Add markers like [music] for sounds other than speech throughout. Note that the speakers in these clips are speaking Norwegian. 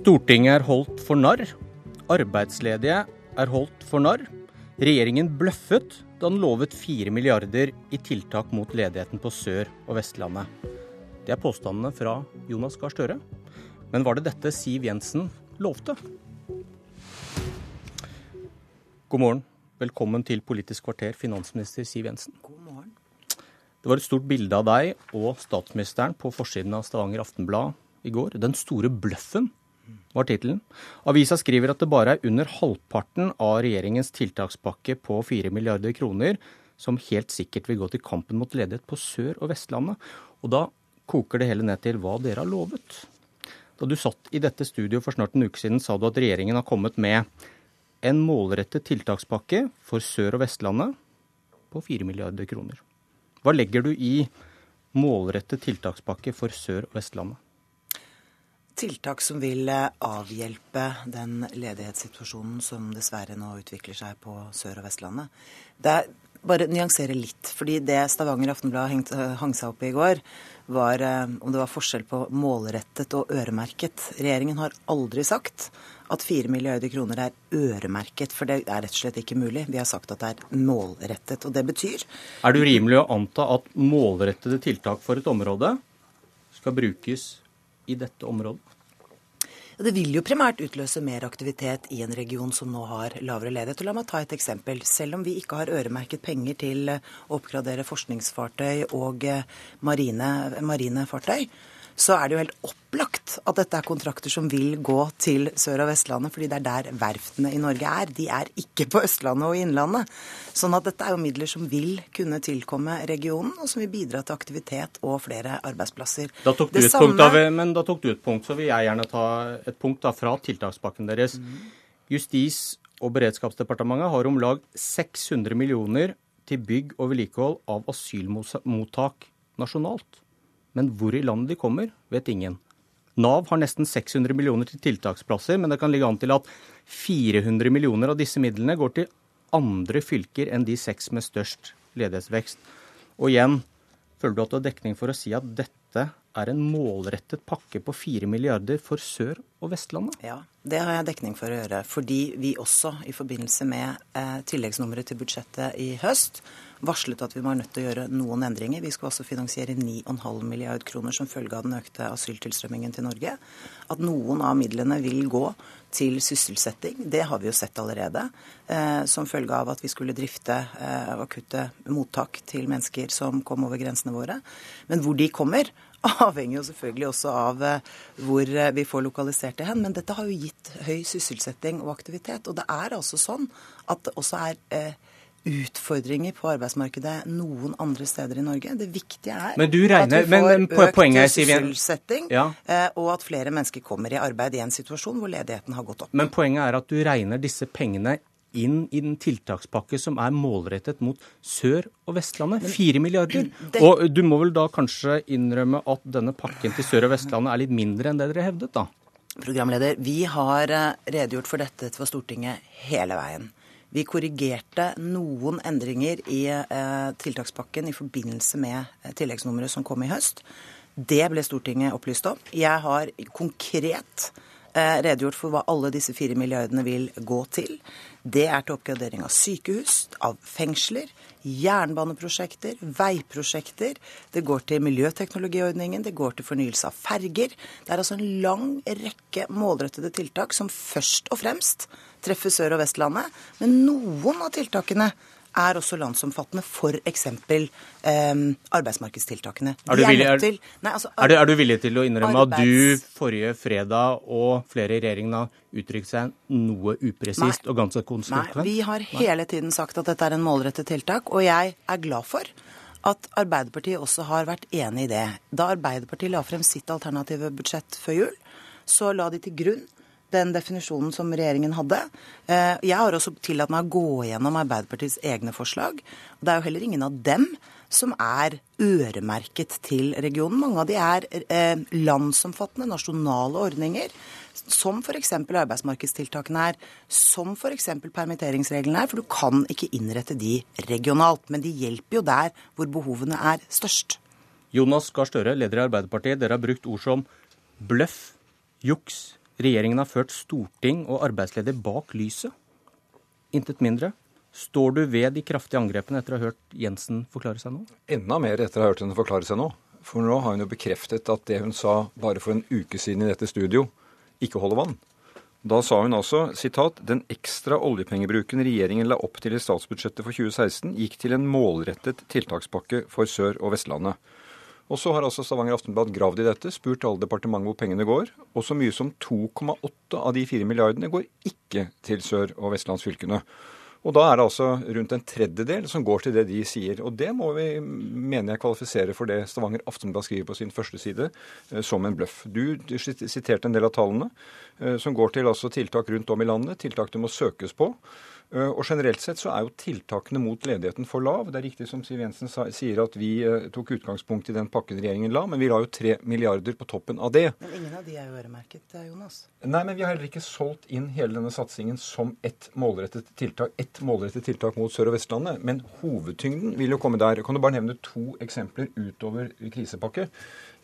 Stortinget er holdt for narr. Arbeidsledige er holdt for narr. Regjeringen bløffet da den lovet 4 milliarder i tiltak mot ledigheten på Sør- og Vestlandet. Det er påstandene fra Jonas Gahr Støre. Men var det dette Siv Jensen lovte? God morgen. Velkommen til Politisk kvarter, finansminister Siv Jensen. God morgen. Det var et stort bilde av deg og statsministeren på forsiden av Stavanger Aftenblad i går. Den store bløffen var tittelen. Avisa skriver at det bare er under halvparten av regjeringens tiltakspakke på 4 milliarder kroner som helt sikkert vil gå til kampen mot ledighet på Sør- og Vestlandet. Og da koker det hele ned til hva dere har lovet. Da du satt i dette studioet for snart en uke siden, sa du at regjeringen har kommet med en målrettet tiltakspakke for Sør- og Vestlandet på 4 milliarder kroner. Hva legger du i målrettet tiltakspakke for Sør- og Vestlandet? Tiltak som vil eh, avhjelpe den ledighetssituasjonen som dessverre nå utvikler seg på Sør- og Vestlandet. Det er bare nyansere litt. fordi det Stavanger Aftenblad hang seg opp i i går, var eh, om det var forskjell på målrettet og øremerket. Regjeringen har aldri sagt at 4 milliarder kroner er øremerket, for det er rett og slett ikke mulig. Vi har sagt at det er målrettet. Og det betyr Er det urimelig å anta at målrettede tiltak for et område skal brukes i dette området? Det vil jo primært utløse mer aktivitet i en region som nå har lavere ledighet. Og la meg ta et eksempel. Selv om vi ikke har øremerket penger til å oppgradere forskningsfartøy og eh, marine, marine fartøy, så er det jo helt opplagt at dette er kontrakter som vil gå til Sør- og Vestlandet, fordi det er der verftene i Norge er. De er ikke på Østlandet og i Innlandet. Sånn at dette er jo midler som vil kunne tilkomme regionen, og som vil bidra til aktivitet og flere arbeidsplasser. Da tok du Det et punkt, da, men da tok du et punkt, så vil jeg gjerne ta et punkt da, fra tiltakspakken deres. Justis- og beredskapsdepartementet har om lag 600 millioner til bygg og vedlikehold av asylmottak nasjonalt. Men hvor i landet de kommer, vet ingen. Nav har nesten 600 millioner til tiltaksplasser, men det kan ligge an til at 400 millioner av disse midlene går til andre fylker enn de seks med størst ledighetsvekst. Og igjen, føler du at du har dekning for å si at dette er en målrettet pakke på 4 milliarder for Sør- og Vestlandet? Ja, det har jeg dekning for å gjøre. Fordi vi også i forbindelse med eh, tilleggsnummeret til budsjettet i høst varslet at vi var nødt til å gjøre noen endringer. Vi skal også finansiere 9,5 milliard kroner som følge av den økte asyltilstrømmingen til Norge. At noen av midlene vil gå til sysselsetting, det har vi jo sett allerede. Eh, som følge av at vi skulle drifte eh, akutte mottak til mennesker som kom over grensene våre. Men hvor de kommer, [laughs] avhenger jo selvfølgelig også av eh, hvor eh, vi får lokalisert det hen. Men dette har jo gitt høy sysselsetting og aktivitet. Og det er altså sånn at det også er eh, utfordringer på arbeidsmarkedet noen andre steder i Norge. Det viktige er Men du regner- at vi får men men, økt poenget sysselsetting, Ja. og at flere mennesker kommer i arbeid i en situasjon hvor ledigheten har gått opp. Men poenget er at du regner disse pengene inn i den tiltakspakke som er målrettet mot Sør- og Vestlandet. 4 milliarder. det- Og du må vel da kanskje innrømme at denne pakken til Sør- og Vestlandet er litt mindre enn det dere hevdet, da? Programleder, vi har eh, redegjort for dette for Stortinget hele veien. Vi korrigerte noen endringer i eh, tiltakspakken i forbindelse med eh, tilleggsnummeret som kom i høst. Det ble Stortinget opplyst om. Jeg har konkret redegjort for hva alle disse fire milliardene vil gå til. Det er til oppgradering av sykehus, av fengsler, jernbaneprosjekter, veiprosjekter. Det går til miljøteknologiordningen, det går til fornyelse av ferger. Det er altså en lang rekke målrettede tiltak som først og fremst treffer Sør- og Vestlandet. Men noen av tiltakene er også landsomfattende, f.eks. Eh, arbeidsmarkedstiltakene. Er du, villig, er, til- Nei, altså, er, du, er du villig til å innrømme at du forrige fredag og flere i regjeringen har uttrykt seg noe upresist og ganske Nei, vi har hele tiden sagt at dette er en målrettet tiltak, og jeg er glad for at Arbeiderpartiet også har vært enig i det. Da Arbeiderpartiet la frem sitt alternative budsjett før jul, så la de til grunn den definisjonen som regjeringen hadde. Eh, Jeg har også tillatt meg å gå gjennom Arbeiderpartiets egne forslag. Det er jo heller ingen av dem som er øremerket til regionen. Mange av de er eh, landsomfattende nasjonale ordninger, som f.eks. arbeidsmarkedstiltakene er, som f.eks. permitteringsreglene er, for du kan ikke innrette de regionalt. Men de hjelper jo der hvor behovene er størst. Jonas Gahr Støre, leder i Arbeiderpartiet, dere har brukt ord som bløff, juks, Regjeringen har ført storting og arbeidsleder bak lyset. Intet mindre. Står du ved de kraftige angrepene etter å ha hørt Jensen forklare seg nå? Enda mer etter å ha hørt henne forklare seg nå. For nå har hun jo bekreftet at det hun sa bare for en uke siden i dette studio, ikke holder vann. Da sa hun altså sitat, den ekstra oljepengebruken regjeringen la opp til i statsbudsjettet for 2016, gikk til en målrettet tiltakspakke for Sør- og Vestlandet. Og så har altså Stavanger Aftenblad gravd i dette, spurt alle departementer hvor pengene går, og så mye som 2,8 av de 4 milliardene går ikke til Sør- og Vestlandsfylkene. Og da er det altså rundt en tredjedel som går til det de sier. Og det må vi, mener jeg, kvalifisere for det Stavanger Aftenblad skriver på sin første side, eh, som en bløff. Du, du siterte en del av tallene eh, som går til altså tiltak rundt om i landet, tiltak det må søkes på. Eh, og generelt sett så er jo tiltakene mot ledigheten for lav. Det er riktig som Siv Jensen sa, sier at vi uh, tok utgangspunkt i den pakken regjeringen la, men vi la jo tre milliarder på toppen av det. Men ingen av de er jo øremerket, Jonas? Nei, men vi har heller ikke solgt inn hele denne satsingen som ett målrettet tiltak, ett målrettet tiltak mot Sør- og Vestlandet. Men hovedtyngden vil jo komme der. Kan du bare nevne to eksempler utover krisepakke?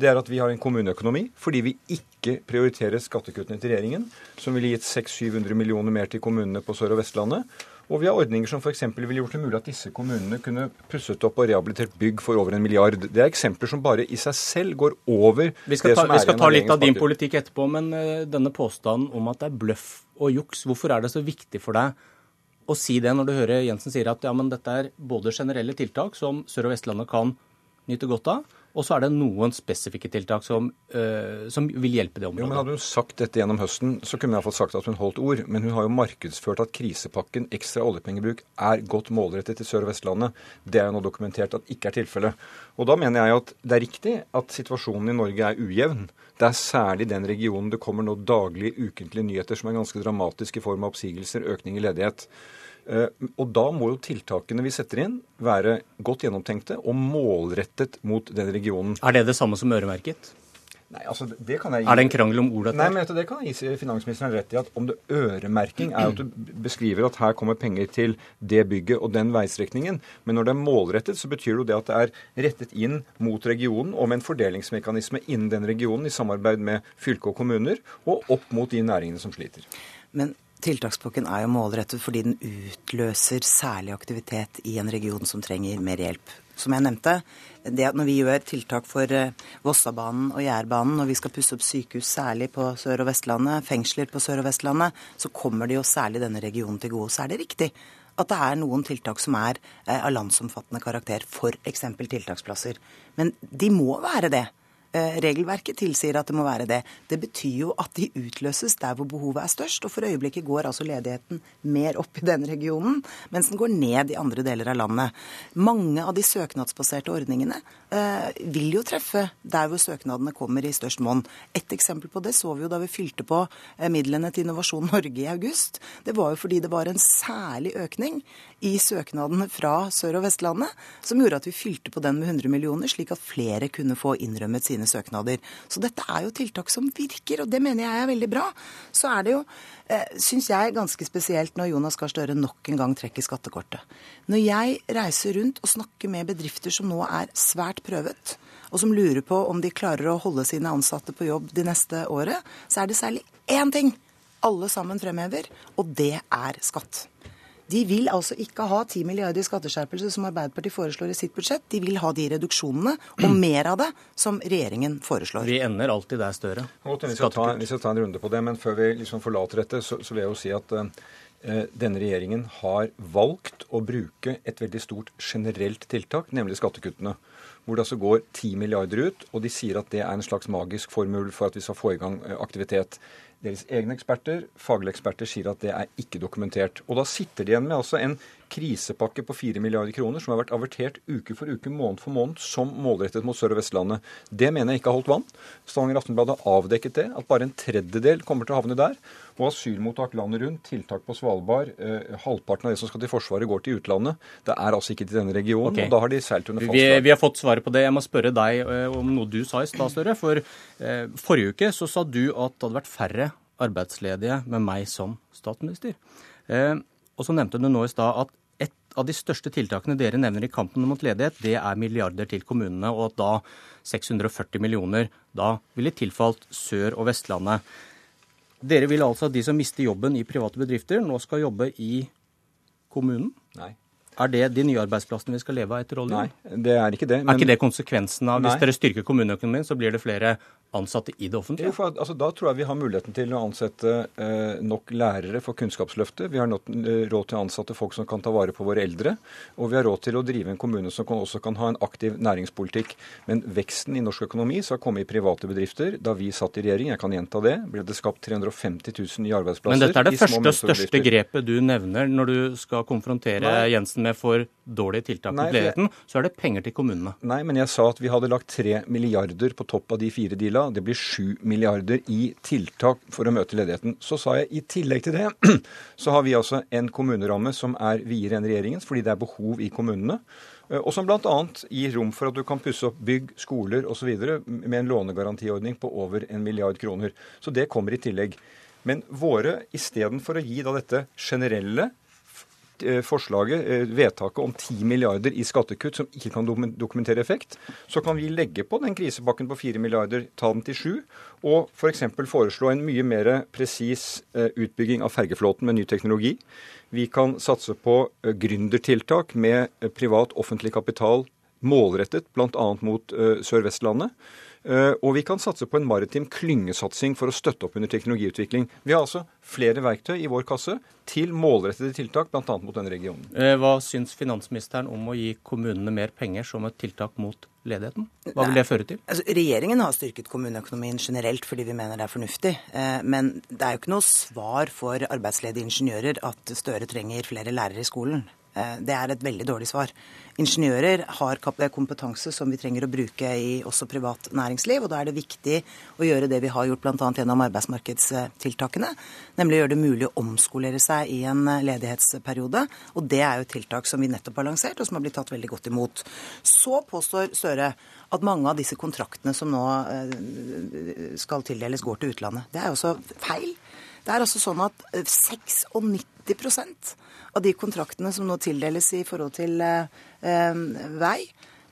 Det er at vi har en kommuneøkonomi fordi vi ikke prioriterer skattekuttene til regjeringen, som ville gitt 600-700 millioner mer til kommunene på Sør- og Vestlandet. Og vi har ordninger som f.eks. ville gjort det mulig at disse kommunene kunne pusset opp og rehabilitert bygg for over en milliard. Det er eksempler som bare i seg selv går over det som vi skal ta, Vi skal ta litt av din politikk etterpå, men uh, denne påstanden om at det er bløff og juks, hvorfor er det så viktig for deg å si det når du hører Jensen sier at ja, men dette er både generelle tiltak som Sør- og Vestlandet kan nyte godt av, og så er det noen spesifikke tiltak som, uh, som, vil hjelpe det området. Jo, men Hadde hun sagt dette gjennom høsten, så kunne hun iallfall sagt at hun holdt ord. Men hun har jo markedsført at krisepakken ekstra oljepengebruk er godt målrettet til Sør- og Vestlandet. Det er jo nå dokumentert at ikke er tilfellet. Og da mener jeg at det er riktig at situasjonen i Norge er ujevn. Det er særlig den regionen det kommer nå daglige, ukentlige nyheter som er ganske dramatiske i form av oppsigelser, økning i ledighet. Eh, og da må jo tiltakene vi setter inn være godt gjennomtenkte og målrettet mot den regionen. Er det det samme som øremerket? Nei, altså det kan jeg gi... Er det en krangel om ordet? Nei, men det kan jeg gi finansministeren rett i. at Om det øremerking er at du beskriver at her kommer penger til det bygget og den veistrekningen. Men når det er målrettet, så betyr det at det er rettet inn mot regionen og med en fordelingsmekanisme innen den regionen i samarbeid med fylke og kommuner, og opp mot de næringene som sliter. Men Tiltakspakken er jo målrettet fordi den utløser særlig aktivitet i en region som trenger mer hjelp. Som jeg nevnte, det at når vi gjør tiltak for eh, Vossabanen og Jærbanen, når vi skal pusse opp sykehus særlig på Sør- og Vestlandet, fengsler på Sør- og Vestlandet, så kommer det jo særlig denne regionen til gode. Så er det riktig at det er noen tiltak som er eh, av landsomfattende karakter, f.eks. tiltaksplasser. Men de må være det. Eh, regelverket tilsier at det må være det. Det betyr jo at de utløses der hvor behovet er størst. Og for øyeblikket går altså ledigheten mer opp i denne regionen, mens den går ned i andre deler av landet. Mange av de søknadsbaserte ordningene eh, vil jo treffe der hvor søknadene kommer i størst monn. Et eksempel på det så vi jo da vi fylte på eh, midlene til Innovasjon Norge i august. Det var jo fordi det var en særlig økning i søknadene fra Sør- og Vestlandet som gjorde at vi fylte på den med 100 millioner, slik at flere kunne få innrømmet sine sine søknader. Så dette er jo tiltak som virker, og det mener jeg er veldig bra. Så er det jo, eh, syns jeg, ganske spesielt når Jonas Gahr Støre nok en gang trekker skattekortet. Når jeg reiser rundt og snakker med bedrifter som nå er svært prøvet, og som lurer på om de klarer å holde sine ansatte på jobb de neste året, så er det særlig én ting alle sammen fremhever, og det er skatt. De vil altså ikke ha 10 milliarder i skatteskjerpelse som Arbeiderpartiet foreslår i sitt budsjett. De vil ha de reduksjonene og mer av det som regjeringen foreslår. Vi ender alltid der, Støre. Vi skal, ta, vi skal ta en runde på det, men før vi liksom forlater dette, så, så vil jeg jo si at uh, denne regjeringen har valgt å bruke et veldig stort generelt tiltak, nemlig skattekuttene. Hvor det altså går 10 milliarder ut, og de sier at det er en slags magisk formel for at vi skal få i gang eh, aktivitet. Deres egne eksperter, faglige eksperter, sier at det er ikke dokumentert. Og da sitter de igjen med altså en krisepakke på 4 milliarder kroner som har vært avertert uke for uke, måned for måned, som målrettet mot Sør- og Vestlandet. Det mener jeg ikke har holdt vann. Stavanger Aftenblad har avdekket det, at bare en tredjedel kommer til å havne der. Og asylmottak landet rundt, tiltak på Svalbard, eh, halvparten av det som skal til Forsvaret, går til utlandet. Det er altså ikke til denne regionen, okay. og da har de seilt under falskt vi, vi, har fått svaret på det. Jeg må spørre deg eh, om noe du sa i stad, Støre. For eh, forrige uke så sa du at det hadde vært færre arbeidsledige med meg som statsminister. Eh, og så nevnte du nå i stad at et av de største tiltakene dere nevner i kampen mot ledighet, det er milliarder til kommunene, og at da 640 millioner da ville tilfalt Sør- og Vestlandet. Dere vil altså at de som mister jobben i private bedrifter, nå skal jobbe i kommunen? Nei. Er det de nye arbeidsplassene vi skal leve av etter oljen? Nei, det er ikke det. Er ikke det konsekvensen av Hvis Nei. dere styrker kommuneøkonomien, så blir det flere ansatte i det offentlige? Jo, for, altså, da tror jeg vi har muligheten til å ansette eh, nok lærere for Kunnskapsløftet. Vi har nok, eh, råd til å ansette folk som kan ta vare på våre eldre. Og vi har råd til å drive en kommune som kan, også kan ha en aktiv næringspolitikk. Men veksten i norsk økonomi skal komme i private bedrifter. Da vi satt i regjering, jeg kan gjenta det, ble det skapt 350 000 nye arbeidsplasser. Men dette er det første og største grepet du nevner når du skal konfrontere Nei. Jensen med for dårlige tiltak mot ledigheten. Så er det penger til kommunene. Nei, men jeg sa at vi hadde lagt tre milliarder på topp av de fire Det blir 7 milliarder i tiltak for å møte ledigheten. Så sa jeg i tillegg til det, [clears throat] så har vi altså en kommuneramme som er videre enn regjeringens, fordi det er behov i kommunene. eh, Og som bl.a. gir rom for at du kan pusse opp bygg, skoler osv. med en lånegarantiordning på over en milliard kroner. Så det kommer i tillegg. Men våre, istedenfor å gi da dette generelle forslaget, eh, vedtaket om 10 milliarder i skattekutt som ikke kan dokumentere effekt, så kan vi legge på den krisepakken på 4 milliarder, ta den til 7, og f.eks. foreslå en mye mer presis eh, utbygging av fergeflåten med ny teknologi. Vi kan satse på eh, gründertiltak med eh, privat-offentlig kapital målrettet bl.a. mot eh, Sør-Vestlandet. Eh, Og vi kan satse på en maritim klyngesatsing for å støtte opp under teknologiutvikling. Vi har altså flere verktøy i vår kasse til målrettede tiltak, bl.a. mot denne regionen. Eh, Hva syns finansministeren om å gi kommunene mer penger som et tiltak mot ledigheten? Hva vil det føre til? Altså, regjeringen har styrket kommuneøkonomien generelt fordi vi mener det er fornuftig. Eh, Men det er jo ikke noe svar for arbeidsledige ingeniører at Støre trenger flere lærere i skolen. Eh, Det er et veldig dårlig svar ingeniører har kompetanse som vi trenger å bruke i også privat næringsliv. Og da er det viktig å gjøre det vi har gjort bl.a. gjennom arbeidsmarkedstiltakene. Nemlig gjøre det mulig å omskolere seg i en ledighetsperiode. Og det er jo et tiltak som vi nettopp har lansert, og som har blitt tatt veldig godt imot. Så påstår Søre at mange av disse kontraktene som nå eh, skal tildeles, går til utlandet. Det er jo også feil. Det er altså sånn at eh, 96 90 av de kontraktene som nå tildeles i forhold til eh, eh, vei,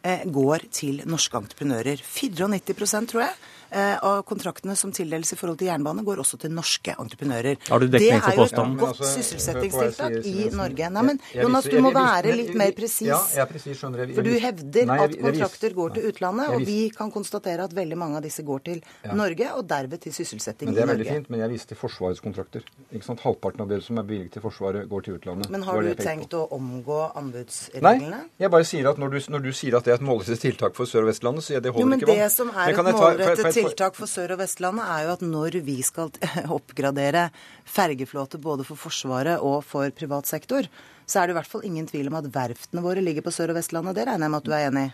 eh, går til norske entreprenører. 94 tror jeg av kontraktene som tildeles i forhold til jernbane, går også til norske entreprenører. Har du dekning for Det er jo et godt altså, sysselsettingstiltak i Norge. Nei, men Jonas, du må være litt mer presis. For du hevder at kontrakter går til utlandet, og vi kan konstatere at veldig mange av disse går til Norge, og derved til sysselsetting i Men det er veldig fint, men jeg viste til Forsvarets kontrakter. Ikke sant? Halvparten av det som er bevilget til Forsvaret, går til utlandet. Men har du tenkt å omgå anbudsreglene? Nei, jeg bare sier at når du, når du sier at det er et målrettet tiltak for Sør- og Vestlandet, så er det Jo, holder men ikke vann. Det som er et målrettet tiltak for Sør- og Vestlandet, er jo at når vi skal [laughs] oppgradere fergeflåte både for Forsvaret og for privat sektor, så er det i hvert fall ingen tvil om at verftene våre ligger på Sør- og Vestlandet. Det regner jeg med at du er enig i?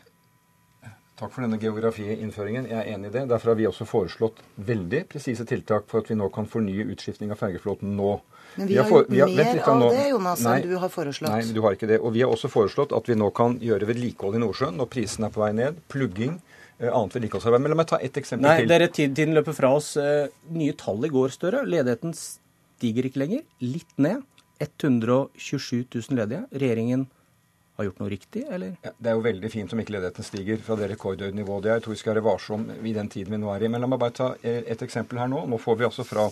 Takk for denne geografiinnføringen. Jeg er enig i det. Derfor har vi også foreslått veldig presise tiltak for at vi nå kan fornye utskiftning av fergeflåten nå. Men vi har gjort vi har- mer litt av nå. det, Jonas, enn du har foreslått. Nei, du har ikke det. Og vi har også foreslått at vi nå kan gjøre vedlikehold i Nordsjøen når prisen er på vei ned. Plugging, annet vedlikeholdsarbeid. Men la meg ta ett eksempel Nei, til. Nei, tid- tiden løper fra oss. Eh, Nye tall i går, Støre. Ledigheten stiger ikke lenger. Litt ned. 127 000 ledige. Regjeringen har gjort noe riktig, eller? Ja, det er jo veldig fint om ikke ledigheten stiger fra det rekordnivået det er. Jeg tror vi skal være varsom i den tiden vi nå er i. Men la meg bare ta eh, et eksempel her nå. Nå får vi altså fra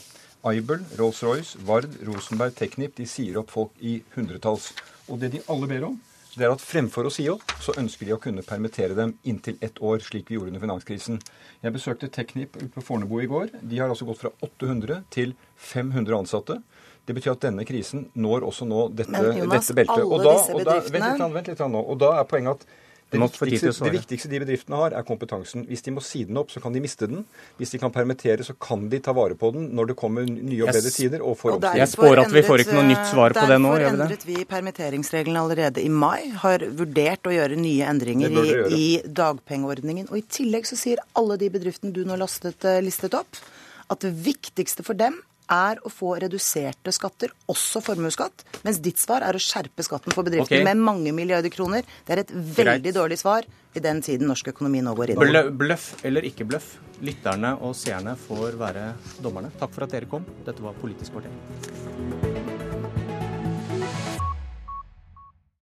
Aibel, Rolls-Royce, Vard, Rosenberg, Teknip. De sier opp folk i hundretalls. Og det de alle ber om, det er at fremfor å si opp, så ønsker de å kunne permittere dem inntil ett år, slik vi gjorde under finanskrisen. Jeg besøkte Teknip ute på Fornebu i går. De har altså gått fra 800 til 500 ansatte. Det betyr at denne krisen når også nå dette, Men Jonas, dette beltet. alle Og da, disse og da, vent litt, vent litt nå. Og da er poenget at det viktigste, det viktigste de bedriftene har, er kompetansen. Hvis de må si den opp, så kan de miste den. Hvis de kan permittere, så kan de ta vare på den når det kommer nye og bedre tider og får omstilling. Jeg spår at vi får ikke noe nytt svar på det nå, Derfor endret vi permitteringsreglene allerede i mai. Har vurdert å gjøre nye endringer i, i dagpengeordningen. Og i tillegg så sier alle de bedriftene du nå lastet, eh, listet opp, at det viktigste for dem er å få reduserte skatter, også formuesskatt. Mens ditt svar er å skjerpe skatten for bedrifter okay. med mange milliarder kroner. Det er et veldig Greit. dårlig svar i den tiden norsk økonomi nå går inn. i. Blø- Bløff eller ikke bløff? Lytterne og seerne får være dommerne. Takk for at dere kom. Dette var Politisk kvarter.